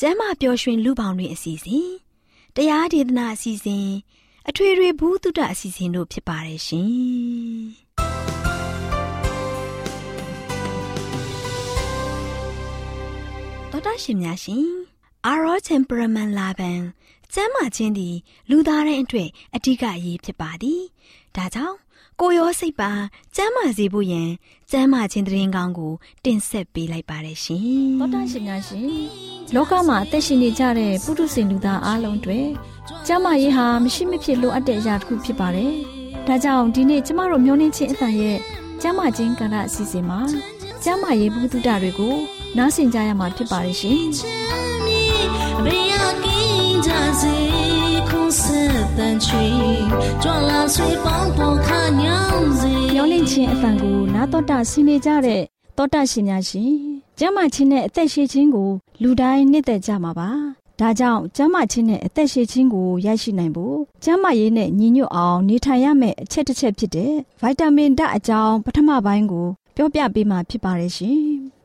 ကျမ်းမာပျော်ရွှင်လူပေါင်းတွင်အစီအစဉ်တရားဒေသနာအစီအစဉ်အထွေထွေဘုဒ္ဓအစီအစဉ်တို့ဖြစ်ပါတယ်ရှင်တော်တာရှင်များရှင်အာရော temperament လာပန်ကျမ်းမာခြင်းသည် လူသားတိုင်းအတွက်အဓိကအရေးဖြစ်ပါသည်ဒါကြောင့် ကိုရောစိတ်ပါကျမ်းမာစေဖို့ယင်ကျမ်းမာခြင်းတရင်ကောင်းကို တင်ဆက်ပေးလိုက်ပါတယ်ရှင်။သောတာရှင်များရှင်လောကမှာအသက်ရှင်နေကြတဲ့ပုထုဇဉ်လူသားအလုံးတွေကျမ်းမာရေးဟာမရှိမဖြစ်လိုအပ်တဲ့အရာတစ်ခုဖြစ်ပါတယ်။ဒါကြောင့်ဒီနေ့ကျမတို့မျှဝင့်ခြင်းအသံရဲ့ကျမ်းမာခြင်းကဏ္ဍအစီအစဉ်မှာကျမ်းမာရေးဘုဒ္ဓတွေကိုနားဆင်ကြရမှာဖြစ်ပါတယ်ရှင်။ ဆက်တန်ချီကြွလာဆွေပေါင်းပေါ်ခညောင်းစီရောင်းလင့်ခြင်းအတန်ကိုနာတော်တာဆင်းနေကြတဲ့တောတာရှင်များရှင်ကျမ်းမာခြင်းနဲ့အသက်ရှိခြင်းကိုလူတိုင်းနှစ်သက်ကြမှာပါဒါကြောင့်ကျမ်းမာခြင်းနဲ့အသက်ရှိခြင်းကိုရရှိနိုင်ဖို့ကျမ်းမာရေးနဲ့ညီညွတ်အောင်နေထိုင်ရမယ့်အချက်တစ်ချက်ဖြစ်တဲ့ဗိုက်တာမင်ဓာတ်အကြောင်းပထမပိုင်းကိုပြောပြပေးမှာဖြစ်ပါတယ်ရှင်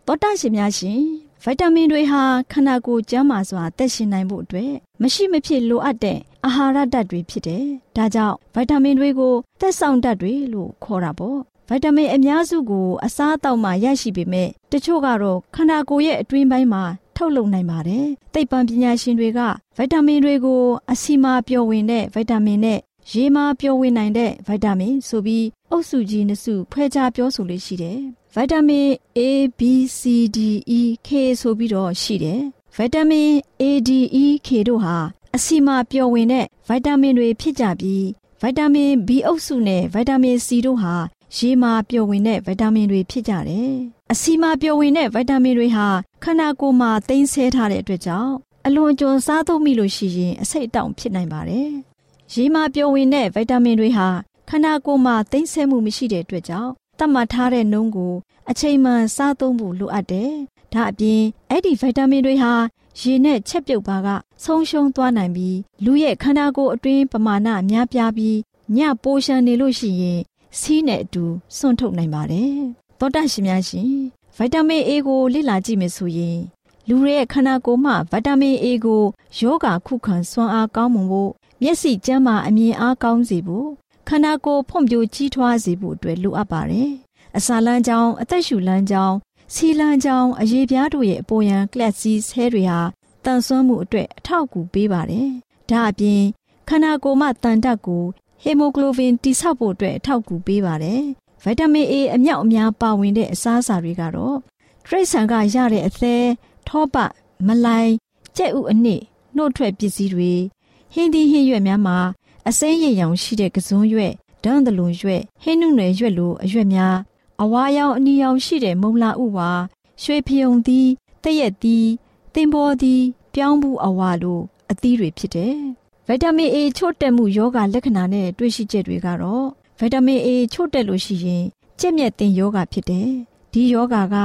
တောတာရှင်များရှင် ဗိုက်တာမင်တွေဟာခန္ဓာကိုယ်ကျန်းမာစွာသက်ရှင်နိုင်ဖို့အတွက်မရှိမဖြစ်လိုအပ်တဲ့အာဟာရဓာတ်တွေဖြစ်တယ်။ဒါကြောင့်ဗိုက်တာမင်တွေကိုသက်ဆောင်ဓာတ်တွေလို့ခေါ်တာပေါ့။ဗိုက်တာမင်အများစုကိုအစားအသောက်မှာရရှိပေမဲ့တချို့ကတော့ခန္ဓာကိုယ်ရဲ့အတွင်းပိုင်းမှာထုတ်လုပ်နိုင်ပါတယ်။သိပ္ပံပညာရှင်တွေကဗိုက်တာမင်တွေကိုအဆီမာပျော်ဝင်တဲ့ဗိုက်တာမင်နဲ့ရေမာပျော်ဝင်နိုင်တဲ့ဗိုက်တာမင်ဆိုပြီးအုပ်စုကြီးနှစ်စုဖွဲ့ခြားပြောဆိုလို့ရှိတယ်။ ဗိုက်တာမင် A B C D E K ဆိုပြီးတော့ရှိတယ်။ဗိုက်တာမင် A D E K တို့ဟာအဆီမာပျော်ဝင်တဲ့ဗိုက်တာမင်တွေဖြစ်ကြပြီးဗိုက်တာမင် B အုပ်စုနဲ့ဗိုက်တာမင် C တို့ဟာရေမာပျော်ဝင်တဲ့ဗိုက်တာမင်တွေဖြစ်ကြတယ်။အဆီမာပျော်ဝင်တဲ့ဗိုက်တာမင်တွေဟာခန္ဓာကိုယ်မှာသိမ်းဆည်းထားတဲ့အတွက်ကြောင့်အလွန်ကျွံစားသုံးမိလို့ရှိရင်အဆိပ်အတောင့်ဖြစ်နိုင်ပါတယ်။ရေမာပျော်ဝင်တဲ့ဗိုက်တာမင်တွေဟာခန္ဓာကိုယ်မှာသိမ်းဆည်းမှုမရှိတဲ့အတွက်ကြောင့် တတ်မှတ်ထားတဲ့နှုန်းကို အချိန်မှန်စားသုံးဖို့လိုအပ်တယ်။ဒါအပြင်အဲ့ဒီဗိုက်တာမင်တွေဟာရေနဲ့ချက်ပြုတ်ပါက ဆုံးရှုံးသွားနိုင်ပြီးလူရဲ့ခန္ဓာကိုယ်အတွင်းပမာဏများပြားပြီးညပိုရှန်နေလို့ရှိရင်စီးနဲ့အတူစွန့်ထုတ်နိုင်ပါတယ်။သောတာရှင်များရှင်ဗိုက်တာမင် A ကိုလေ့လာကြည့်မယ်ဆိုရင်လူရဲ့ခန္ဓာကိုယ်မှာဗိုက်တာမင် A ကိုယောဂခုခံစွမ်းအားကောင်းမွန်ဖို့မျက်စိကျန်းမာအမြင်အားကောင်းစေဖို့ ခန္ဓာကိုယ်ဖွံ့ဖြိုးကြီးထွားစေဖို့အတွက်လိုအပ်ပါတယ်။အစာလမ်းကြောင်းအသက်ရှူလမ်းကြောင်းစီလန်းကြောင်အရေးပြားတို့ရဲ့အပေါ်ယံကလပ်စီဆဲတွေဟာတန်ဆွမ်းမှုအတွက်အထောက်အကူပေးပါတယ်။ဒါအပြင်ခန္ဓာကိုယ်မှတန်တက်ကိုဟီမိုကလိုဗင်တိဆောက်ဖို့အတွက်အထောက်အကူပေးပါတယ်။ဗိုက်တာမင် A အမြောက်အများပါဝင်တဲ့အစားအစာတွေကတော့တရိတ်ဆန်ကရတဲ့အသေးထောပမလိုက်ကြက်ဥအနစ်နှုတ်ထွက်ပစ္စည်းတွေဟင်းသီးဟင်းရွက်များမှာ အစိမ်းရည်ရောင်ရှိတဲ့ကစွန်းရွက်ဒန်းတလွန်ရွက်ဟင်းနုနယ်ရွက်လိုအရွက်များအဝါရောင်အနီရောင်ရှိတဲ့မုံလာဥဝါရွှေဖယုံသီးတရက်သီးသင်္ဘောသီးပြောင်းဘူးအဝါလိုအသီးတွေဖြစ်တယ်။ဗီတာမင် A ချို့တက်မှုယောဂလက္ခဏာနဲ့တွေ့ရှိချက်တွေကတော့ဗီတာမင် A ချို့တက်လို့ရှိရင်ကြက်မြက်တင်ယောဂဖြစ်တယ်။ဒီယောဂက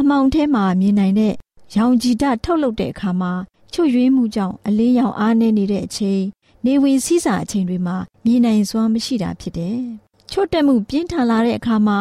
အမောင်ထဲမှာမြင်နိုင်တဲ့ရောင်ကြည်ဓာတ်ထုတ်လုပ်တဲ့အခါမှာချွတ်ယွေးမှုကြောင့်အလေးရောင်အားနည်းနေတဲ့အချိန် နေဝင်စည်းစာအချိန်တွေမှာမြင်နိုင်စွမ်းမရှိတာဖြစ်တယ်။ချို့တက်မှုပြင်းထန်လာတဲ့အခါမှာ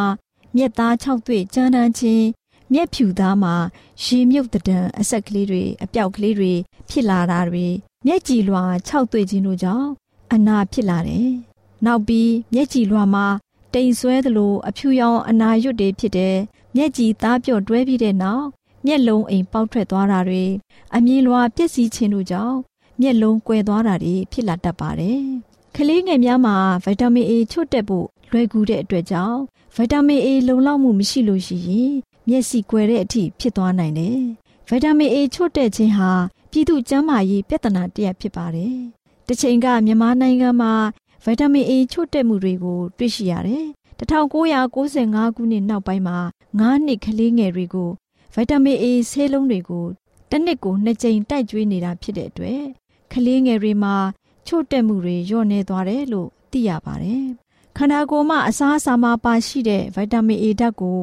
မျက်သား၆သွေ့ကြမ်းတမ်းခြင်းမျက်ဖြူသားမှာရေမြုပ်တံအဆက်ကလေးတွေအပြောက်ကလေးတွေဖြစ်လာတာတွေမျက်ကြည်လွှာ၆သွေ့ခြင်းတို့ကြောင့်အနာဖြစ်လာတယ်။နောက်ပြီးမျက်ကြည်လွှာမှာတိမ်ဆွဲသလိုအဖြူရောင်အနာရွတ်တွေဖြစ်တယ်။မျက်ကြည်သားပြော့တွဲပြီးတဲ့နောက်မျက်လုံးအိမ်ပေါက်ထွက်သွားတာတွေအမြင်လွာပျက်စီးခြင်းတို့ကြောင့် မျက်လုံးကွယ်သွားတာတွေဖြစ်လာတတ်ပါတယ်။ကလေးငယ်များမှာဗီတာမင် A ချွတ်တက်ဖို့လွယ်ကူတဲ့အတွက်ကြောင့်ဗီတာမင် A လုံလောက်မှုမရှိလို့ရှိရင်မျက်စိကွယ်တဲ့အထိဖြစ်သွားနိုင်တယ်။ဗီတာမင် A ချွတ်တက်ခြင်းဟာပြည်သူ့ကျန်းမာရေးပြဿနာတစ်ရပ်ဖြစ်ပါတယ်။တစ်ချိန်ကမြန်မာနိုင်ငံမှာဗီတာမင် A ချွတ်တက်မှုတွေကိုတွေ့ရှိရတယ်။1995ခုနှစ်နောက်ပိုင်းမှာ9နှစ်ကလေးငယ်တွေကိုဗီတာမင် A ဆေးလုံးတွေကိုတစ်နှစ်ကိုနှစ်ကြိမ်တိုက်ကျွေးနေတာဖြစ်တဲ့အတွက် ကလေးငယ်တွေမှာချို့တက်မှုတွေလျော့နေသွားတယ်လို့သိရပါတယ်။ခန္ဓာကိုယ်မှာအစားအစာမှာပါရှိတဲ့ဗီတာမင် A ဓာတ်ကို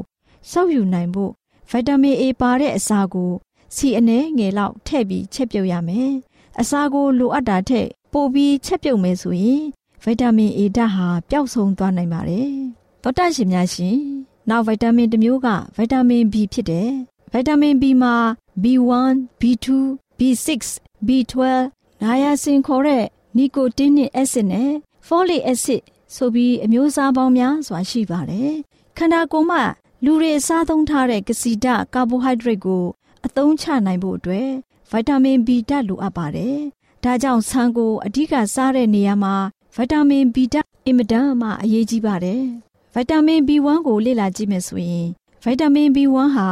စောက်ယူနိုင်ဖို့ဗီတာမင် A ပါတဲ့အစာကိုစီအနှဲငယ်လောက်ထည့်ပြီးချက်ပြုတ်ရမယ်။အစာကိုလိုအပ်တာထက်ပိုပြီးချက်ပြုတ်မယ်ဆိုရင်ဗီတာမင် A ဓာတ်ဟာပျောက်ဆုံးသွားနိုင်ပါတယ်။သောတရှင်များရှင်နောက်ဗီတာမင်တစ်မျိုးကဗီတာမင် B ဖြစ်တယ်။ဗီတာမင် B မှာ B1, B2, B6, B12 နာယာစင်ခေါ်တဲ့နီကိုတင်းနစ်အက်ဆစ်နဲ့ဖောလီအက်ဆစ်ဆိုပြီးအမျိုးအစားပေါင်းများစွာရှိပါတယ်။ခန္ဓာကိုယ်မှာလူတွေအစားသုံးထားတဲ့ကစီဓာတ်ကာဘိုဟိုက်ဒရိတ်ကိုအသုံးချနိုင်ဖို့အတွက်ဗီတာမင် B ဓာတ်လိုအပ်ပါတယ်။ဒါကြောင့်ဆန်ကိုအဓိကစားတဲ့နေရာမှာဗီတာမင် B ဓာတ်အင်မတန်မှအရေးကြီးပါတယ်။ဗီတာမင် B1 ကိုလေ့လာကြည့်မယ်ဆိုရင်ဗီတာမင် B1 ဟာ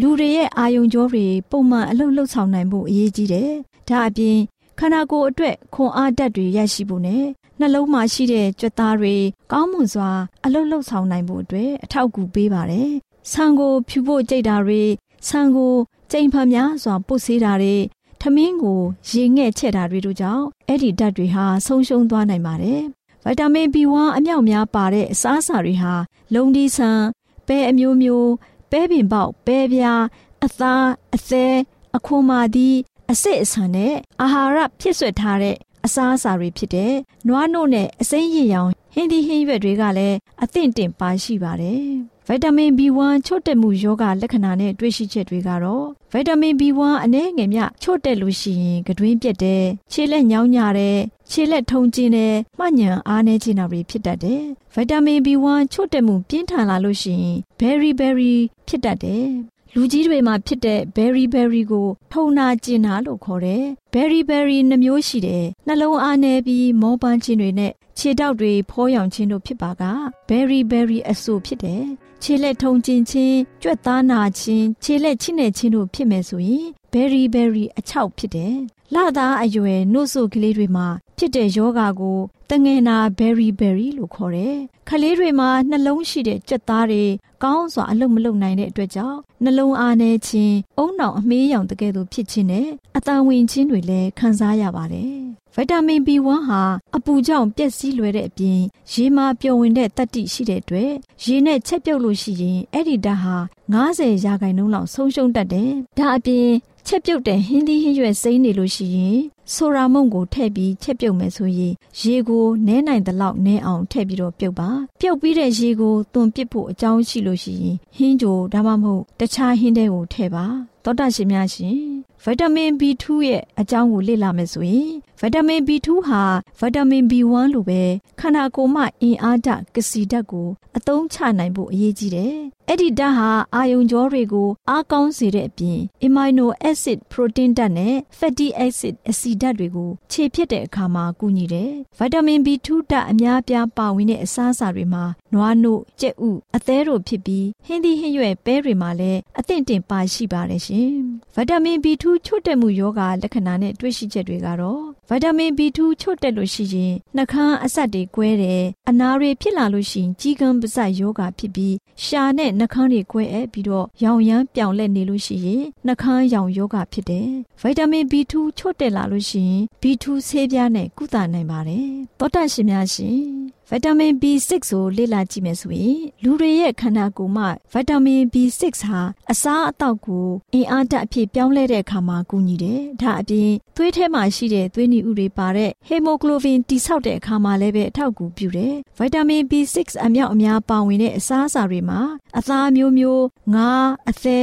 လူတွေရဲ့အာယုံကြောတွေပုံမှန်အလုပ်လုပ်ဆောင်နိုင်ဖို့အရေးကြီးတယ်။ဒါအပြင် ခန္ဓာကိုယ်အတွက်ခွန်အားဓာတ်တွေရရှိဖို့နဲ့နှလုံးမှာရှိတဲ့ကြွက်သားတွေကောင်းမွန်စွာအလုပ်လုပ်ဆောင်နိုင်ဖို့အတွက်အထောက်အကူပေးပါတယ်။ဆံကိုဖြူဖို့ကြိတ်တာတွေဆံကိုကြိမ်ဖန်များစွာပုတ်ဆေးတာတွေထမင်းကိုရေငဲ့ချက်တာတွေတို့ကြောင့်အဲ့ဒီဓာတ်တွေဟာဆုံးရှုံးသွားနိုင်ပါတယ်။ဗီတာမင် B1 အမြောက်များပါတဲ့အစားအစာတွေဟာလုံဒီဆန်ပဲအမျိုးမျိုးပဲပင်ပေါက်ပဲပြားအသားအသေးအခွန်မာသီး အစစ်အဆန်နဲ့အာဟာရဖြစ်ဆွတ်ထားတဲ့အစားအစာတွေဖြစ်တဲ့နွားနို့နဲ့အစိမ်းရည်ရောင်ဟင်းသီးဟင်းရွက်တွေကလည်းအသင့်တင်ပါရှိပါတယ်။ဗီတာမင် B1 ချို့တက်မှုယောဂလက္ခဏာနဲ့တွေ့ရှိချက်တွေကတော့ဗီတာမင် B1 အနည်းငယ်မြချို့တက်လို့ရှိရင်ကတွင်းပြက်တယ်၊ခြေလက်ညောင်းညတဲ့ခြေလက်ထုံကျင်းတဲ့မှညံအားနေခြင်းတွေဖြစ်တတ်တယ်။ဗီတာမင် B1 ချို့တက်မှုပြင်းထန်လာလို့ရှိရင် berry berry ဖြစ်တတ်တယ် လူကြီးတွေမှာဖြစ်တဲ့ berry berry ကိုထုံနာကျင်နာလို့ခေါ်တယ်။ berry berry နှမျိုးရှိတယ်။နှလုံးအားနည်းပြီးမောပန်းခြင်းတွေနဲ့ခြေထောက်တွေဖောရောင်ခြင်းတို့ဖြစ်ပါက berry berry အဆိုဖြစ်တယ်။ခြေလက်ထုံကျင်ခြင်း၊ကြွက်သားနာခြင်း၊ခြေလက်ချိနဲ့ခြင်းတို့ဖြစ်မယ်ဆိုရင် berry berry အချောက်ဖြစ်တယ်။ လသားအရွယ်နှုတ်ဆုကလေးတွေမှာဖြစ်တဲ့ယောဂါကိုတငယ်နာ berry berry လို့ခေါ်တယ်။ခလေးတွေမှာနှလုံးရှိတဲ့ကြက်သားတွေကောင်းစွာအလုပ်မလုပ်နိုင်တဲ့အတွက်ကြောင့်နှလုံးအားနည်းခြင်း၊အုံနောင်အမေးရောင်တကယ်လို့ဖြစ်ခြင်းနဲ့အတန်ဝင်ခြင်းတွေလည်းခံစားရပါတယ်။ဗီတာမင် B1 ဟာအပူကြောင့်ပျက်စီးလွယ်တဲ့အပြင်ရေမှာပျော်ဝင်တဲ့တတ္တိရှိတဲ့အတွက်ရေနဲ့ချက်ပြုတ်လို့ရှိရင်အဲ့ဒီဓာတ်ဟာ90ရာခိုင်နှုန်းလောက်ဆုံးရှုံးတတ်တယ်။ဒါအပြင်ချက်ပြုတ်တဲ့ဟင်းသီးဟင်းရွက်စိမ့်နေလို့ရှိရင်ဆိုရာမုန့်ကိုထည့်ပြီးချက်ပြုတ်မယ်ဆိုရင်ရေကိုနဲနိုင်သလောက်နဲအောင်ထည့်ပြီးတော့ပြုတ်ပါပြုတ်ပြီးတဲ့ရေကိုသွန်ပစ်ဖို့အကြောင်းရှိလို့ရှိရင်ဟင်းကြိုဒါမှမဟုတ်တခြားဟင်းတွေကိုထည့်ပါသောတာရှင်များရှင် ဗီတာမင် B2 ရဲ့အကြောင်းကိုလေ့လာမယ်ဆိုရင်ဗီတာမင် B2 ဟာဗီတာမင် B1 လိုပဲခန္ဓာကိုယ်မှအင်အားဓာတ်ကစီဓာတ်ကိုအသုံးချနိုင်ဖို့အရေးကြီးတယ်။အဲ့ဒီဓာတ်ဟာအာယုံကြောတွေကိုအားကောင်းစေတဲ့အပြင် amino acid protein ဓာတ်နဲ့ fatty acid အဆီဓာတ်တွေကိုခြေဖြစ်တဲ့အခါမှာကူညီတယ်။ဗီတာမင် B2 ဓာတ်အများပြားပါဝင်တဲ့အစားအစာတွေမှာနွားနို့၊ကြက်ဥ၊အသဲတို့ဖြစ်ပြီးဟင်းသီးဟင်းရွက်ပဲတွေမှာလည်းအသင့်တင်ပါရှိပါတယ်ရှင်။ဗီတာမင် B2 ချို့တက်မှုယောဂလက္ခဏာနဲ့တွေ့ရှိချက်တွေကတော့ဗီတာမင် B2 ချို့တက်လို့ရှိရင်နှာခမ်းအဆက်တွေကွဲတယ်။အနာတွေဖြစ်လာလို့ရှိရင်ကြီးကန်းပါးစပ်ယောဂဖြစ်ပြီးရှာနဲ့နှာခမ်းတွေကွဲအပ်ပြီးတော့ရောင်ရမ်းပြောင်လက်နေလို့ရှိရင်နှာခမ်းရောင်ယောဂဖြစ်တယ်။ဗီတာမင် B2 ချို့တက်လာလို့ရှိရင် B2 ဆေးပြားနဲ့ကုသနိုင်ပါတယ်။သောတရှင်များရှင်ဗီတာမင် B6 ကိုလေ့လာကြည့်မယ်ဆိုရင်လူတွေရဲ့ခန္ဓာကိုယ်မှာဗီတာမင် B6 ဟာအစားအသောက်ကိုအင်အားဓာတ်အဖြစ်ပြောင်းလဲတဲ့အခါမှာကူညီတယ်။ဒါအပြင်သွေးထဲမှာရှိတဲ့သွေးနီဥတွေပါတဲ့ဟီမိုကလိုဗင်တိဆောက်တဲ့အခါမှာလည်းပဲအထောက်အကူပြုတယ်။ဗီတာမင် B6 အမြောက်အများပါဝင်တဲ့အစားအစာတွေမှာအသားမျိုးမျိုးငါးအသဲ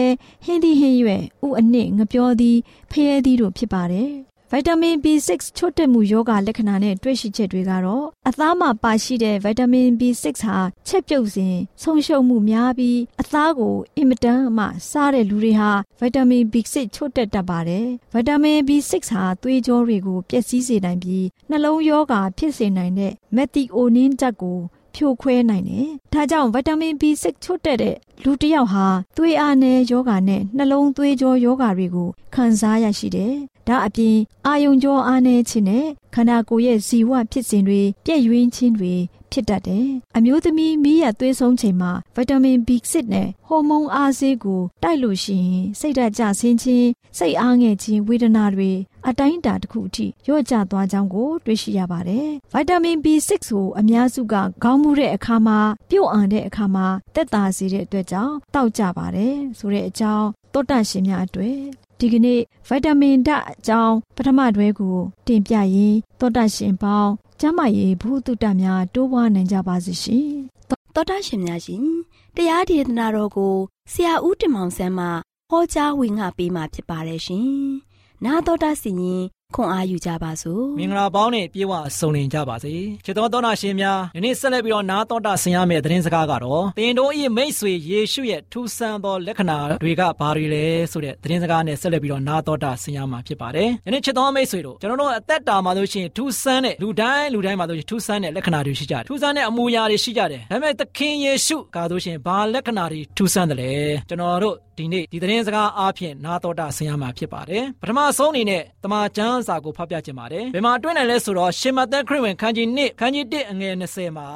ဟင်းသီးဟင်းရွက်ဥအနစ်ငပြောသီးဖရဲသီးတို့ဖြစ်ပါတယ်။ ဗိုက်တာမင် B6 ချို့တက်မှုယောဂလက္ခဏာနဲ့တွေ့ရှိချက်တွေကတော့အသားမှာပါရှိတဲ့ဗိုက်တာမင် B6 ဟာချက်ပြုတ်စဉ်ဆုံးရှုံးမှုများပြီးအသားကိုအင်မတန်မှစားတဲ့လူတွေဟာဗိုက်တာမင် B6 ချို့တက်တတ်ပါတယ်ဗိုက်တာမင် B6 ဟာသွေးကြောတွေကိုပျက်စီးစေနိုင်ပြီးနှလုံးယောဂါဖြစ်စေနိုင်တဲ့မက်သီအိုနင်းဓာတ်ကိုဖြိုခွဲနိုင်တယ်။ဒါကြောင့်ဗီတာမင် B6 ချို့တဲ့တဲ့လူတစ်ယောက်ဟာသွေးအားနည်းယောဂါနဲ့နှလုံးသွေးကြောယောဂါတွေကိုခံစားရရှိတယ်။ ဒါအပြင်အာယုံကြောအားနည်းခြင်းနဲ့ခန္ဓာကိုယ်ရဲ့ဇီဝဖြစ်စဉ်တွေပြည့်ယွင်းခြင်းတွေဖြစ်တတ်တယ်။အမျိုးသမီးမီးရသွေးဆုံးချိန်မှာဗီတာမင် B6 နဲ့ဟော်မုန်းအားဆေးကိုတိုက်လို့ရှိရင်စိတ်ဓာတ်ကျဆင်းခြင်းစိတ်အားငယ်ခြင်းဝေဒနာတွေအတိုင်းအတာတစ်ခုအထိလျော့ကျသွားကြောင်းကိုတွေ့ရှိရပါတယ်။ဗီတာမင် B6 ကိုအများစုကခေါင်းမူတဲ့အခါမှာပြုတ်အောင်တဲ့အခါမှာတက်တာစေတဲ့အတွက်ကြောင့်တောက်ကြပါတယ်ဆိုတဲ့အကြောင်းတောတရှင်များအတွက် ဒီကနေ့ဗီတာမင်ဓာတ်အကြောင်းပထမတွဲကိုတင်ပြရင်းတောတရှင်ပေါင်းကျမ်းမာရေးဘုသူတ္တများတိုးပွားနိုင်ကြပါစေရှင်။တောတရှင်များရှင်တရားဒေသနာတော်ကိုဆရာဦးတင်မောင်ဆန်းမှဟောကြားဝင်ငါပေးมาဖြစ်ပါတယ်ရှင်။နာတော်တာစီရင် ခွန်အားယူကြပါစို့မင်္ဂလာပေါင်းနဲ့ပြေဝဆုံလင်ကြပါစေချစ်တော်သောနာရှင်များယနေ့ဆက်လက်ပြီးတော့နာတော်တာဆင်ရမယ့်သတင်းစကားကတော့တင်တို့၏မိတ်ဆွေယေရှုရဲ့ထူးဆန်းသောလက္ခဏာတွေကဘာတွေလဲဆိုတဲ့သတင်းစကားနဲ့ဆက်လက်ပြီးတော့နာတော်တာဆင်ရမှာဖြစ်ပါတယ်ယနေ့ချစ်တော်မိတ်ဆွေတို့ကျွန်တော်တို့အသက်တာမှာလို့ရှိရင်ထူးဆန်းတဲ့လူတိုင်းလူတိုင်းမှာလို့ရှိရင်ထူးဆန်းတဲ့လက္ခဏာတွေရှိကြတယ်ထူးဆန်းတဲ့အမူအရာတွေရှိကြတယ်ဒါပေမဲ့သခင်ယေရှုကားလို့ရှိရင်ဘာလက္ခဏာတွေထူးဆန်းတယ်လဲကျွန်တော်တို့ဒီနေ့ဒီသတင်းစကားအားဖြင့်နာတော်တာဆင်ရမှာဖြစ်ပါတယ်ပထမဆုံးအနေနဲ့တမန်ကျမ်းစာကိုဖတ်ပြခြင်းပါတယ်ဘယ်မှာတွေ့နိုင်လဲဆိုတော့ရှင်မသက်ခရစ်ဝင်ခန်းကြီး1ခန်းကြီး1အငယ်20မှာ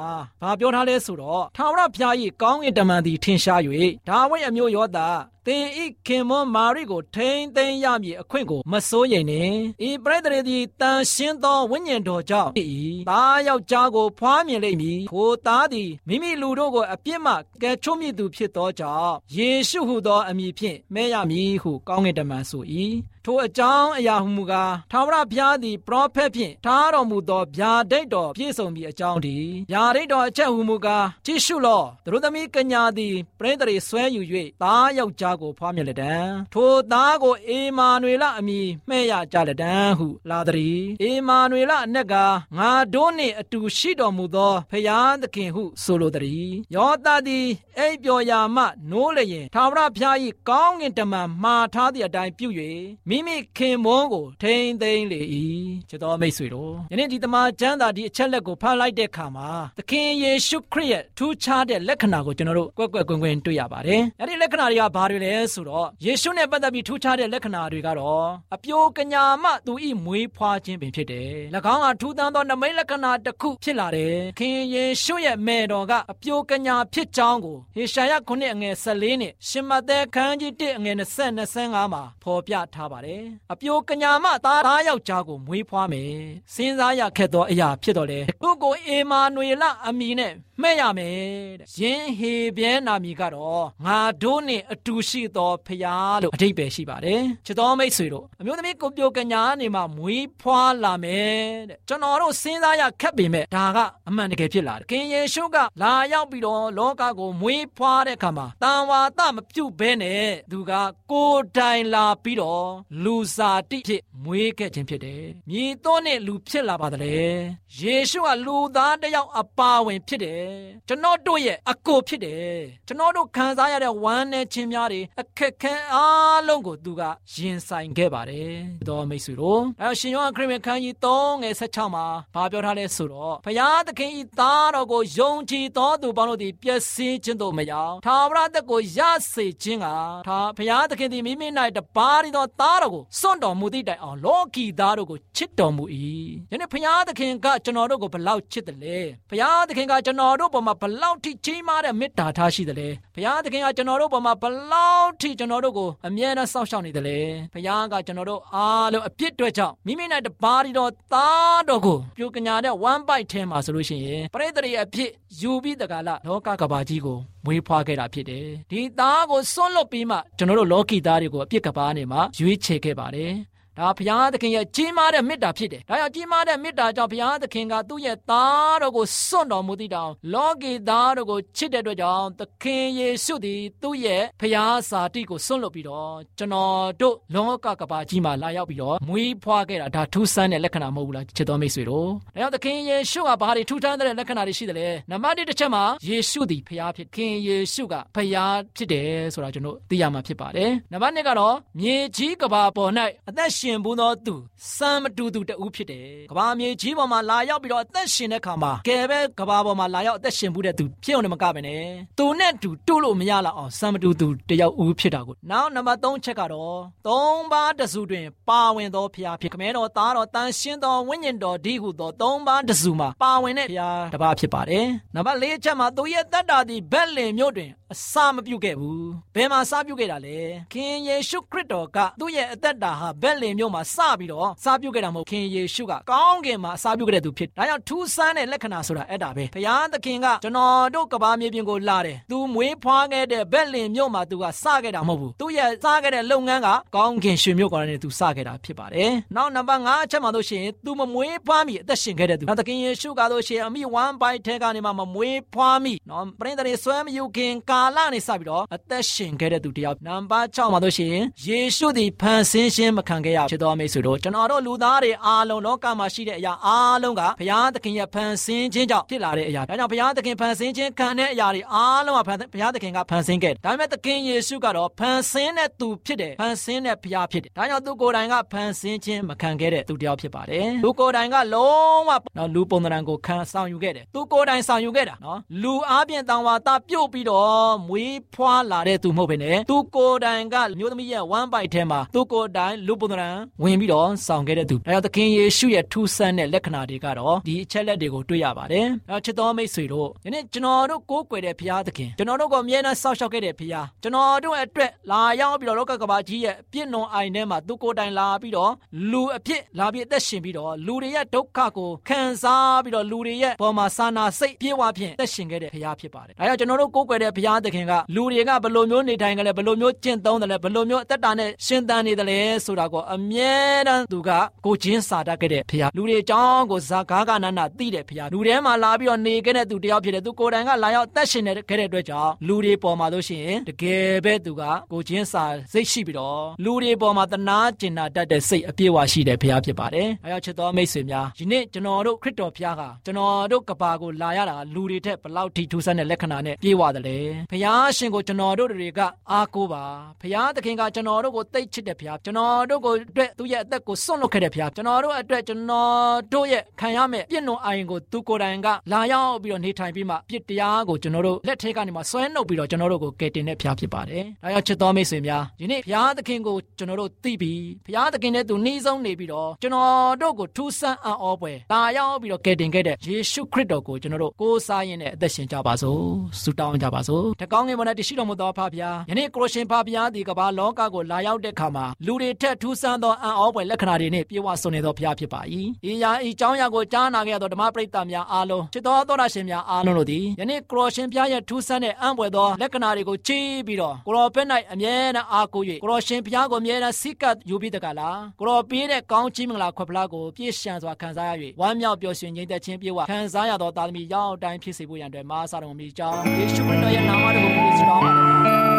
ဘာပြောထားလဲဆိုတော့ထာဝရဘုရား၏ကောင်းကင်တမန်သည်ထင်ရှား၍ဒါဝိအမျိုးယောသား သင်ဤခင်မွန်မာရိကိုထိမ့်သိမ်းရမည်အခွင့်ကိုမစိုးရိမ်နှင့်ဤပရိသရေသည်တန်ရှင်းသောဝိညာဉ်တော်ကြောင့်ဤသားယောက်ျားကိုဖွားမြင်လိမ့်မည်ကိုသားသည်မိမိလူတို့ကိုအပြစ်မှကယ်ချွတ်မြစ်သူဖြစ်သောကြောင့်ယေရှုဟုသောအမည်ဖြင့်မဲရမည်ဟုကောင်းကင်တမန်ဆို၏ထိုအကြောင်းအရာဟုမူကားထာဝရဘုရားသည်ပရောဖက်ဖြင့်ထားတော်မူသောဗျာဒိတ်တော်ပြည့်စုံပြီးအကြောင်းဒီဗျာဒိတ်တော်အချက်ဟုမူကားကြည့်ရှုလောသူတို့သမီးကညာသည်ပရိသရေဆွဲယူ၍သားယောက်ျားကိုဖွားမြင်လက်တံထိုသားကိုအေမာနွေလအမည်မှဲ့ရကြလက်တံဟုလာသည်အေမာနွေလအနက်ကငါတို့နှင့်အတူရှိတော်မူသောဖျားသခင်ဟုဆိုလိုသည်ယောသသည်အိပ်ပျော်ရာမှနိုးလျင်ထာဝရဘုရား၏ကောင်းကင်တမန်မှားထားသည့်အတိုင်းပြု၍မိမိခင်မွန်းကိုထိမ့်သိမ့်လေ၏ချစ်တော်မိတ်ဆွေတို့ယနေ့ဒီတမန်ကျမ်းစာဒီအချက်လက်ကိုဖတ်လိုက်တဲ့အခါမှာသခင်ယေရှုခရစ်ရဲ့ထူးခြားတဲ့လက္ခဏာကိုကျွန်တော်တို့ကွက်ကွက်ကွင်းကွင်းတွေ့ရပါတယ်အဲ့ဒီလက္ခဏာတွေကဘာတွေလဲဆိုတော့ယေရှုနဲ့ပတ်သက်ပြီးထူးခြားတဲ့လက္ခဏာတွေကတော့အပြိုကညာမှသူဤမွေးဖွားခြင်းပင်ဖြစ်တယ်၎င်းကထူးဆန်းသောနမိတ်လက္ခဏာတစ်ခုဖြစ်လာတယ်ခင်ယေရှုရဲ့မယ်တော်ကအပြိုကညာဖြစ်ကြောင်းကိုဟေရှာယ9အငယ်14နဲ့ရှင်မသက်ခန်းကြီး1အငယ်20 25မှာဖော်ပြထားပါတယ်အပြိုကညာမသားသားယောက်ျားကိုမွေးဖွားမယ်စဉ်းစားရခက်သောအရာဖြစ်တော်လေသူ့ကိုအေမာနွေလအမည်နဲ့မှဲ့ရမယ်တဲ့ယင်းဟေပြဲနာမည်ကတော့ငါတို့နဲ့အတူရှိသောဖျားလို့အဓိပ္ပာယ်ရှိပါတယ်ချစ်တော်မိတ်ဆွေတို့အမျိုးသမီးကိုပြိုကညာနေမှာမွေးဖွားလာမယ်တဲ့ကျွန်တော်တို့စဉ်းစားရခက်ပေမဲ့ဒါကအမှန်တကယ်ဖြစ်လာတယ်ခင်ယေရှုကလာရောက်ပြီးတော့လောကကိုမွေးဖွားတဲ့အခါမှာတန်ဝါသမပြုတ်ဘဲနဲ့သူကကိုယ်တိုင်လာပြီးတော့လူစားတိဖြစ်မွေးခဲ့ခြင်းဖြစ်တယ်။မြေသွန်းနဲ့လူဖြစ်လာပါတယ်။ယေရှုကလူသားတစ်ယောက်အပါဝင်ဖြစ်တယ်။ကျွန်တော်တို့ရဲ့အကိုဖြစ်တယ်။ကျွန်တော်တို့ခံစားရတဲ့ဝမ်းနဲ့ခြင်းများတွေအခက်ခဲအားလုံးကိုသူကရင်ဆိုင်ခဲ့ပါတယ်။တော်မိတ်ဆွေတို့အဲရှင်ယောဟန်ခရစ်ဝင်ခန်းကြီး3ငယ်16မှာဘာပြောထားလဲဆိုတော့ဖျားသခင်ဤသားတော်ကိုယုံကြည်တော်သူပေါင်းတို့သည်ပျက်စီးခြင်းတို့မရောက်ထာဝရသက်ကိုရစေခြင်းကထာဖျားသခင်သည်မိမိ၌တပါးသောသားတော်ကိုစွန့်တော်မူသည့်တိုင်အောင်လောကီသားတို့ကိုချစ်တော်မူ၏ယနေ့ဖျားသခင်ကကျွန်တော်တို့ကိုဘလောက်ချစ်တယ်လဲဖျားသခင်ကကျွန်တော်တို့ပေါ်မှာဘလောက်ထိကြီးမားတဲ့မေတ္တာထားရှိတယ်လဲဖျားသခင်ကကျွန်တော်တို့ပေါ်မှာဘလောက်ထိကျွန်တော်တို့ကိုအမြဲတမ်းစောင့်ရှောက်နေတယ်လဲဖျားကကျွန်တော်တို့အားလုံးအပြစ်တွေကြောင့်မိမိနဲ့တပါးတော်သားတော်ကိုပြုကညာတဲ့ one bite ထဲမှာဆိုလို့ရှိရင်ပရိသတ်ရဲ့အဖြစ်ယူပြီးတကလားလောကကဘာကြီးကိုမွေးဖွားခဲ့တာဖြစ်တယ်ဒီသားကိုစွန့်လွတ်ပြီးမှကျွန်တော်တို့လောကီသားတွေကိုအပြစ်ကပားနေမှာရွေးချယ်ခဲ့ပါတယ် ဒါဘုရားသခင်ရဲ့ကြီးမားတဲ့မေတ္တာဖြစ်တယ်ဒါကြောင့်ကြီးမားတဲ့မေတ္တာကြောင့်ဘုရားသခင်ကသူ့ရဲ့သားတော်ကိုစွန့်တော်မူသည့်တောင်လောကီသားတော်ကိုချစ်တဲ့အတွက်ကြောင့်သခင်ယေရှုသည်သူ့ရဲ့ဘုရားစာတိကိုစွန့်လွတ်ပြီးတော့ကျွန်တော်တို့လောကကဘာကြီးမှာလာရောက်ပြီးတော့မွေးဖွားခဲ့တာဒါထူးဆန်းတဲ့လက္ခဏာမဟုတ်ဘူးလားချစ်တော်မိတ်ဆွေတို့ဒါကြောင့်သခင်ယေရှုကဘာတွေထူးထမ်းတဲ့လက္ခဏာတွေရှိတယ်လဲနံပါတ်1တစ်ချက်မှာယေရှုသည်ဘုရားဖြစ်ခင်ယေရှုကဘုရားဖြစ်တယ်ဆိုတာကျွန်တော်သိရမှာဖြစ်ပါတယ်နံပါတ်2ကတော့မြေကြီးကဘာပေါ်၌အသက်ရှင်ဘူးသောသူစံမတူသူတဦးဖြစ်တယ်ကဘာမြေကြီးပေါ်မှာလာရောက်ပြီးတော့အသက်ရှင်တဲ့ခါမှာကယ်ပဲကဘာပေါ်မှာလာရောက်အသက်ရှင်ဘူးတဲ့သူဖြစ်အောင်လည်းမကပဲနဲ့သူနဲ့တူတူလို့မရလောက်အောင်စံမတူသူတယောက်ဦးဖြစ်တာကိုနောက်နံပါတ်3ချက်ကတော့သုံးပါးတစုတွင် ပါဝင်သောဖျားဖြစ်ခမဲတော်သားတော်တန်ရှင်းသောဝိညာဉ်တော်ဒီဟုသောသုံးပါးတစုမှာပါဝင်တဲ့ဖျားတစ်ပါးဖြစ်ပါတယ်နံပါတ်4ချက်မှာသူရဲ့တတ္တာသည်ဘက်လင်မြို့တွင်အစာမပြုတ်ခဲ့ဘူးဘယ်မှာစာပြုတ်ခဲ့တာလဲခင်ယေရှုခရစ်တော်ကသူ့ရဲ့အသက်တာဟာဘက်လင်မြို့မှာစပြီးတော့စာပြုတ်ခဲ့တာမဟုတ်ခင်ယေရှုကကောင်းကင်မှာစာပြုတ်ခဲ့တဲ့သူဖြစ်ဒါကြောင့်ထူးဆန်းတဲ့လက္ခဏာဆိုတာအဲ့ဒါပဲဘုရားသခင်ကကျွန်တော်တို့ကဘာမြေပြင်ကိုလာတယ်သူမွေးဖွားခဲ့တဲ့ဘက်လင်မြို့မှာသူကစခဲ့တာမဟုတ်ဘူးသူရဲ့စခဲ့တဲ့လုပ်ငန်းကကောင်းကင်ရွှေမြို့ကော်နဲ့သူစခဲ့တာဖြစ်ပါတယ်နောက်နံပါတ်5အချက်မှာတို့ရှိရင်သူမမွေးဖွားမီအသက်ရှင်ခဲ့တဲ့သူနောက်သခင်ယေရှုကတို့ရှိရင်အမိ1 byte ထဲကနေမှမမွေးဖွားမီနော်ပရိသတ်တွေဆွဲမယူခင်ကာလနေစပြီးတော့အသက်ရှင်ခဲ့တဲ့သူတယောက်နံပါတ်6မှာတို့ရှိရင်ယေရှုသည်ဖန်ဆင်းခြင်းမခံခဲ့ရဖြစ်တော်မိတ်ဆွေတို့ကျွန်တော်တို့လူသားတွေအားလုံးလောကမှာရှိတဲ့အရာအားလုံးကဘုရားသခင်ရဲ့ဖန်ဆင်းခြင်းကြောင့်ဖြစ်လာတဲ့အရာဒါကြောင့်ဘုရားသခင်ဖန်ဆင်းခြင်းခံတဲ့အရာတွေအားလုံးကဘုရားသခင်ကဖန်ဆင်းခဲ့ဒါပေမဲ့သခင်ယေရှုကတော့ဖန်ဆင်းတဲ့သူဖြစ်တယ်ဖန်ဆင်းတဲ့ဘုရားဖြစ်တယ်ဒါကြောင့်သူကိုယ်တိုင်ကဖန်ဆင်းခြင်းမခံခဲ့တဲ့သူတယောက်ဖြစ်ပါတယ်သူကိုယ်တိုင်ကလုံးဝနော်လူပုံသဏ္ဍာန်ကိုခံဆောင်ယူခဲ့တယ်သူကိုယ်တိုင်ဆောင်ယူခဲ့တာနော်လူအားဖြင့်တန်ဝါသားပြုတ်ပြီးတော့မွေးဖွားလာတဲ့သူမဟုတ်ဘဲနဲ့သူကိုယ်တိုင်ကမျိုးသမီးရဲ့ one bite ထဲမှာသူကိုယ်တိုင်လူပုံသဏ္ဍာန်ဝင်ပြီးတော့ဆောင်ခဲ့တဲ့သူဒါကြောင့်သခင်ယေရှုရဲ့ထူးဆန်းတဲ့လက္ခဏာတွေကတော့ဒီအချက်လက်တွေကိုတွေ့ရပါတယ်အဲချစ်တော်မိတ်ဆွေတို့ဒီနေ့ကျွန်တော်တို့ကိုးကွယ်တဲ့ဘုရားသခင်ကျွန်တော်တို့ကိုအမြဲတမ်းစောင့်ရှောက်ခဲ့တဲ့ဘုရားကျွန်တော်တို့အတွက်လာရောက်ပြီးတော့လောကကမ္ဘာကြီးရဲ့ပြည့်နှုံအိုင်ထဲမှာသူကိုယ်တိုင်လာပြီးတော့လူအဖြစ်လာပြီးအသက်ရှင်ပြီးတော့လူတွေရဲ့ဒုက္ခကိုခံစားပြီးတော့လူတွေရဲ့ပေါ်မှာစာနာစိတ်ပြေဝဖြင့်သက်ရှင်ခဲ့တဲ့ဘုရားဖြစ်ပါတယ်ဒါကြောင့်ကျွန်တော်တို့ကိုးကွယ်တဲ့ဘုရားသခင်ကလူတွေကဘယ်လိုမျိုးနေထိုင်ကြလဲဘယ်လိုမျိုးကျင့်သုံးတယ်လဲဘယ်လိုမျိုးအသက်တာနဲ့ရှင်သန်နေတယ်လဲဆိုတာကိုအမြဲတမ်းသူကကိုချင်းစာတတ်ခဲ့တဲ့ဘုရားလူတွေအကြောင်းကိုဇာကားကနန္နာသိတဲ့ဘုရားလူထဲမှာလာပြီးတော့နေခဲ့တဲ့သူတယောက်ဖြစ်တယ်သူကိုယ်တိုင်ကလာရောက်သက်ရှင်နေခဲ့တဲ့အတွက်ကြောင့်လူတွေပေါ်မှာလို့ရှိရင်တကယ်ပဲသူကကိုချင်းစာစိတ်ရှိပြီးတော့လူတွေပေါ်မှာတနာကျင်နာတတ်တဲ့စိတ်အပြည့်အဝရှိတဲ့ဘုရားဖြစ်ပါတယ်အဲကြောင့်ချစ်တော်မိတ်ဆွေများယနေ့ကျွန်တော်တို့ခရစ်တော်ဘုရားကကျွန်တော်တို့ကဘာကိုလာရတာလူတွေထက်ဘလောက်ထိထူးဆန်းတဲ့လက္ခဏာနဲ့ပြေဝတယ်လေဘုရားရှင်ကိုကျွန်တော်တို့တွေကအားကိုးပါဘုရားသခင်ကကျွန်တော်တို့ကိုသိချစ်တဲ့ဘုရားကျွန်တော်တို့ကိုအတွက်သူ့ရဲ့အသက်ကိုစွန့်လွတ်ခဲ့တဲ့ဘုရားကျွန်တော်တို့အတွက်ကျွန်တော်တို့ရဲ့ခံရမယ့်ပြည့်နှုံအိုင်ကိုသူကိုယ်တိုင်ကလာရောက်ပြီးတော့နေထိုင်ပြီးမှပြစ်တရားကိုကျွန်တော်တို့လက်ထဲကနေမှဆွဲနှုတ်ပြီးတော့ကျွန်တော်တို့ကိုကယ်တင်တဲ့ဘုရားဖြစ်ပါတယ်။ဒါကြောင့်ချစ်တော်မိတ်ဆွေများယနေ့ဘုရားသခင်ကိုကျွန်တော်တို့သိပြီးဘုရားသခင်နဲ့သူနှီးဆုံးနေပြီးတော့ကျွန်တော်တို့ကိုထူးဆန်းအံ့ဩပွဲလာရောက်ပြီးတော့ကယ်တင်ခဲ့တဲ့ယေရှုခရစ်တော်ကိုကျွန်တော်တို့ကိုးစားရင်းနဲ့အသက်ရှင်ကြပါစို့။ဆုတောင်းကြပါစို့။တကောင်းငယ်ပေါ်နဲ့တရှိတော်မူသောဖဖရားယနေ့ကိုရရှင်ဖဖရားဒီကမ္ဘာလောကကိုလာရောက်တဲ့အခါမှာလူတွေထက်ထူးဆန်းမ်းသောအံ့ဩဖွယ်လက္ခဏာတွေနှင့်ပြေဝဆုံနေသောဘုရားဖြစ်ပါ၏ဤရာဤကြောင်းရာကိုကြားနာခဲ့သောဓမ္မပရိသတ်များအားလုံးချစ်တော်သောတာရှင်များအားလုံးတို့သည်ယနေ့ကရောရှင်ဘုရားရဲ့ထူးဆန်းတဲ့အံ့ဖွယ်သောလက္ခဏာတွေကိုချီးပြီးတော့ကရောဘက်၌အမြဲတမ်းအားကိုး၍ကရောရှင်ဘုရားကိုအမြဲတမ်းစိတ်ကပ်ယူပြီးတကလားကရောပေးတဲ့ကောင်းချီးမင်္ဂလာခွက်ဖလားကိုပြည့်ရှံစွာခံစားရ၍ဝမ်းမြောက်ပျော်ရွှင်ခြင်းတခြင်းပြေဝခံစားရသောသာသမီရောက်တိုင်းဖြစ်စေဖို့ရန်အတွက်မားစာတော်မူကြောင်းယေရှုခရစ်တော်ရဲ့နာမတော်ကိုပူဇော်ပါ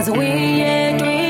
ရာဇဝေရဲ့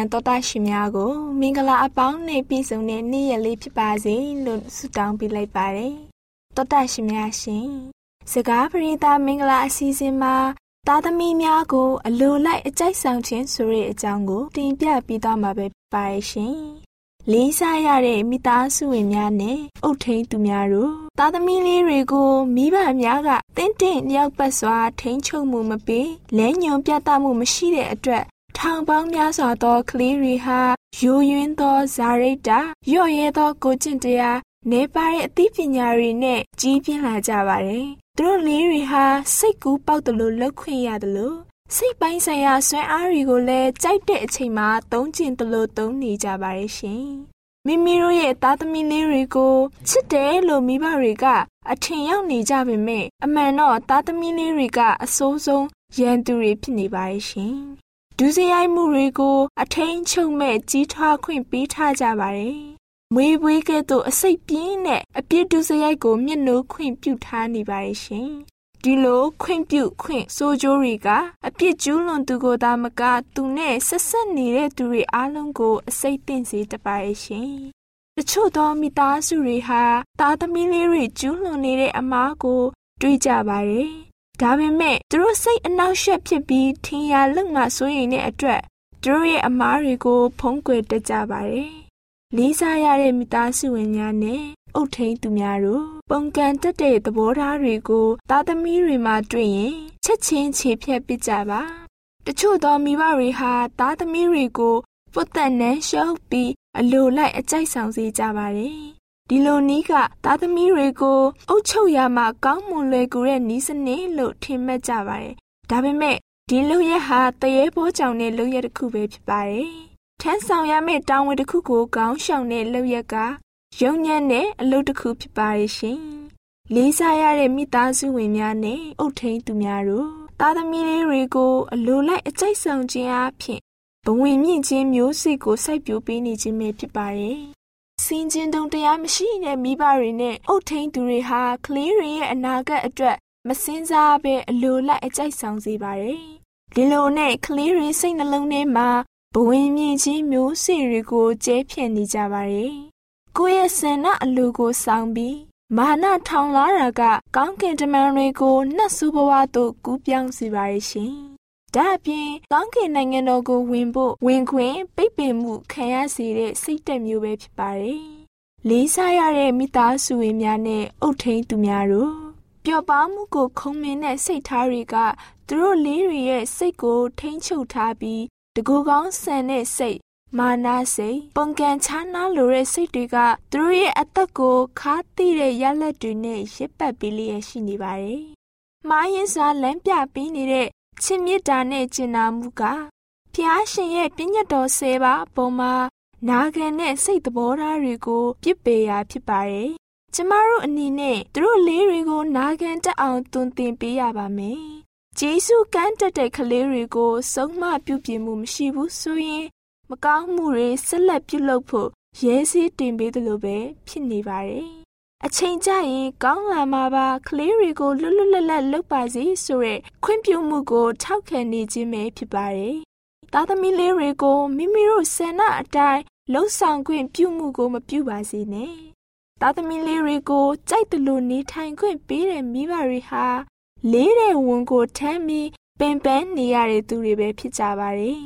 န်တော်တာရှင်များကို မင်္ဂလာအပေါင်းနဲ့ပြည့်စုံတဲ့နေ့ရက်လေးဖြစ်ပါစေလို့ဆုတောင်းပေးလိုက်ပါတယ်တော်တာရှင်များရှင်စကားပရိသတ်မင်္ဂလာအစီအစဉ်မှာသားသမီးများကို အလိုလိုက်အကြိုက်ဆောင်ခြင်းဆိုတဲ့အကြောင်းကို တင်ပြပေးသွားမှာပဲဖြစ်ပါရဲ့ရှင်လေးစားရတဲ့မိသားစုဝင်များနဲ့အုတ်ထိန်သူများတို့သားသမီးလေးတွေကိုမိဘများကတင်းတင်းလျောက်ပတ်စွာထိန်းချုပ်မှုမပေးလဲညုံပြတ်မှုမရှိတဲ့အတွက် ထောင်ပေါင်းများစွာသောကလေးတွေဟာယိုယွင်းသောဇာရိတ္တရော့ရဲသောကိုကျင့်တရားနေပါတဲ့အသိပညာတွေနဲ့ကြီးပြင်းလာကြပါတယ်။သူတို့လေးတွေဟာစိတ်ကူးပေါက်တယ်လို့လှုပ်ခွင့်ရတယ်လို့စိတ်ပိုင်းဆိုင်ရာဆွဲအားတွေကိုလည်းကြိုက်တဲ့အချိန်မှာသုံးကျင်တယ်လို့သုံးနေကြပါတယ်ရှင်။မိမိတို့ရဲ့သားသမီးလေးတွေကိုချစ်တယ်လို့မိဘတွေကအထင်ရောက်နေကြပေမဲ့အမှန်တော့သားသမီးလေးတွေကအဆိုးဆုံးရန်သူတွေဖြစ်နေပါရဲ့ရှင်။ ဒုစရိုက်မှုတွေကို အထိန်ချုပ်မဲ့ကြီးထွားခွင့်ပေးထားကြပါတယ်။မွေးပွေးကဲ့သို့အစိတ်ပြင်းတဲ့အပြစ်ဒုစရိုက်ကိုမျက်နှိုးခွင့်ပြုထားနေပါရဲ့ရှင်။ဒီလိုခွင့်ပြုခွင့်ဆိုကြိုးတွေကအပြစ်ကျူးလွန်သူကိုသာမကသူနဲ့ဆက်ဆက်နေတဲ့သူတွေအားလုံးကိုအစိတ်သင့်စေတပါရဲ့ရှင်။တချို့သောမိသားစုတွေဟာသားသမီးလေးတွေကျူးလွန်နေတဲ့အမားကို တွေးကြပါတယ်။ ဒါပေမဲ့သူတို့စိတ်အနှောက်အယှက်ဖြစ်ပြီးထင်ရလုံမှဆိုရင်တဲ့အတွက်သူတို့ရဲ့အမားတွေကို ဖုံးကွယ်တတ်ကြပါတယ်။လေးစားရတဲ့မိသားစုဝင်များနဲ့အုတ်ထိန်သူများတို့ပုံကန်တက်တဲ့သဘောထားတွေကိုသားသမီးတွေမှာတွေ့ရင်ချက်ချင်းခြေဖြတ်ပစ်ကြပါတချို့သောမိဘတွေဟာသားသမီးတွေကိုပုတ်တက်နှန်းရှုပ်ပြီးအလိုလိုက်အကြိုက်ဆောင်စေကြပါတယ် ဒီလိုနီးကသားသမီးတွေကိုအုပ်ချုပ်ရမှာကောင်းမွန်လွယ်ကူတဲ့နီးစနစ်လို့ထင်မှတ်ကြပါတယ်ဒါပေမဲ့ဒီလူရက်ဟာတရေဘောကြောင်တဲ့လူရက်တစ်ခုပဲဖြစ်ပါတယ်ထမ်းဆောင်ရမယ့်တာဝန်တစ်ခုကိုကောင်းရှောင်တဲ့လူရက်ကရုံညံ့တဲ့အလုပ်တစ်ခုဖြစ်ပါရဲ့ရှင်။လေးစားရတဲ့မိသားစုဝင်များနဲ့အုတ်ထိန်သူများတို့သားသမီးလေးတွေကိုအလိုလိုက်အကြိုက်ဆောင်ခြင်းအပြင်ဘဝင်မြင့်ခြင်းမျိုးစိတ်ကိုစိုက်ပျိုးပေးနေခြင်းပဲဖြစ်ပါရဲ့။ စင်ကျင်တုံတရားမရှိတဲ့မိဘတွေနဲ့အုတ်ထိန်သူတွေဟာကလေးတွေရဲ့အနာဂတ်အတွက်မစင်စားဘဲအလိုလိုက်အကြိုက်ဆောင်စေပါတယ်။ဒီလိုနဲ့ကလေးတွေစိတ်နှလုံးထဲမှာဘဝင်မြင့်ခြင်းမျိုးစိတ်တွေကိုကျဲဖြန့်နေကြပါတယ်။ကိုယ့်ရဲ့ဆန္ဒအလိုကိုဆောင်ပြီးမာနထောင်လာတာကကောင်းကင်တမန်တွေကိုနှက်ဆူဘဝသို့ကူးပြောင်းစေပါရဲ့ရှင်။ ဒါအပြင်ကောင်းကင်နိုင်ငံတော်ကိုဝင်ဖို့ဝင်ခွင့်ပိတ်ပင်မှုခံရစေတဲ့စိတ်တက်မျိုးပဲဖြစ်ပါတယ်။လေးစားရတဲ့မိသားစုဝင်များနဲ့အုတ်ထိန်သူများတို့ပျော်ပါမှုကိုခုံမင်းတဲ့စိတ်ထားတွေကသူတို့လေးတွေရဲ့စိတ်ကိုထိမ့်ချုပ်ထားပြီးတကူကောင်းဆန်တဲ့စိတ်မာနာစိတ်ပုံကန်ချားနာလိုတဲ့စိတ်တွေကသူတို့ရဲ့အသက်ကိုခါသိတဲ့ရလက်တွေနဲ့ရစ်ပတ်ပြီးလျက်ရှိနေပါတယ်။မားရင်စာလမ်းပြပေးနေတဲ့ ချစ်မြတ်တာနဲ့ကျင်နာမှုကဖျားရှင်ရဲ့ပြည့်ညတ်တော်ဆယ်ပါအပေါ်မှာနာခံတဲ့စိတ်သဘောထားတွေကိုပြစ်ပယ်ရာဖြစ်ပါတယ်။ကျမတို့အနေနဲ့သူတို့လေးတွေကိုနာခံတတ်အောင်သွန်သင်ပေးရပါမယ်။ဂျေစုကမ်းတက်တဲ့ကလေးတွေကိုဆုံးမပြုပြင်မှုမရှိဘူးဆိုရင် မကောင်းမှုတွေဆက်လက်ပြုလုပ်ဖို့ရဲစည်းတင်ပေးသလိုပဲဖြစ်နေပါတယ်။ အချိန်ကျရင်ကောင်းလာမှာပါကလေးတွေကိုလွတ်လွတ်လပ်လပ်လုပ်ပါစေဆိုတဲ့ခွင့်ပြုမှုကိုထောက်ခံနေခြင်းပဲဖြစ်ပါတယ်။သားသမီးလေးတွေကိုမိမိတို့ဆန္ဒအတိုင်းလှုပ်ဆောင်ခွင့်ပြုမှုကိုမပြုပါစေနဲ့။သားသမီးလေးတွေကိုကြိုက်တယ်လို့နေထိုင်ခွင့်ပေးတဲ့မိဘတွေဟာလေးတဲ့ဝန်ကိုထမ်းပြီးပင်ပန်းနေရတဲ့သူတွေပဲဖြစ်ကြပါတယ်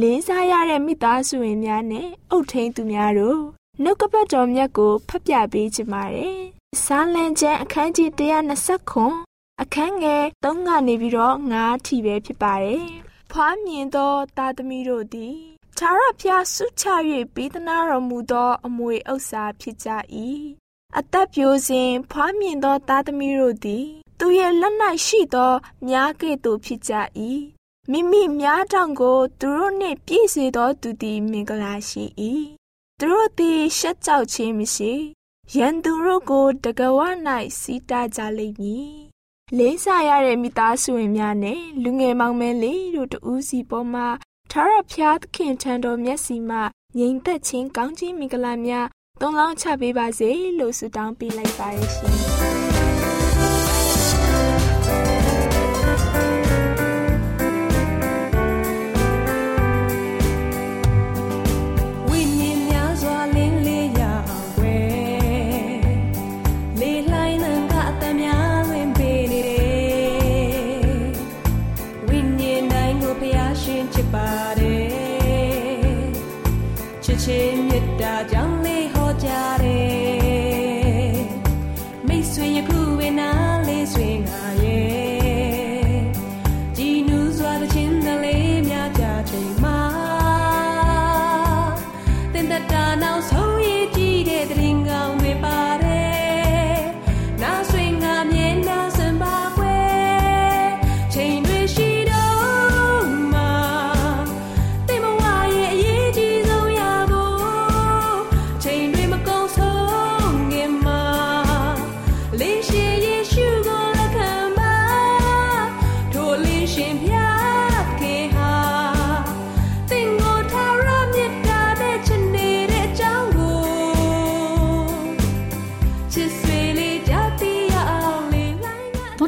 လေးစားရတဲ့မိသားစုဝင်များနဲ့အုတ်ထိန်သူများတို့ နှုတ်ကပတ်တော်မြတ်ကိုဖတ်ပြပေးကြပါရယ်။စာလံကျမ်းအခန်းကြီး120ခွန်အခန်းငယ်3ကနေပြီးတော့9ထိပဲဖြစ်ပါတယ်။ဖွားမြင်သောသားသမီးတို့သည်သာရဖျားဆုချ၍ပေးသနာတော်မူသော အမွေဥစ္စာဖြစ်ကြ၏။အသက်ပြိုစဉ်ဖွားမြင်သောသားသမီးတို့သည် သူရဲ့လက်၌ရှိသောမြားကဲ့သို့ဖြစ်ကြ၏မိမိများတောင်ကို သူတို့နှင့်ပြည့်စေသောသူသည်မင်္ဂလာရှိ၏ သူတို့သည်ရှက်ကြောက်ခြင်းမရှိရန်သူတို့ကိုတကဝ၌စီးတားကြလိမ့်မည်လေးစားရတဲ့မိသားစုဝင်များနဲ့လူငယ်မောင်မဲလေးတို့တူးစီပေါ်မှာထာရဖျားသခင်ထံတော်မျက်စီမှငြိမ်သက်ခြင်းကောင်းခြင်းမင်္ဂလာများသုံးလောင်းချပေးပါစေလို့ဆုတောင်းပေးလိုက်ပါရရှင်ချင်း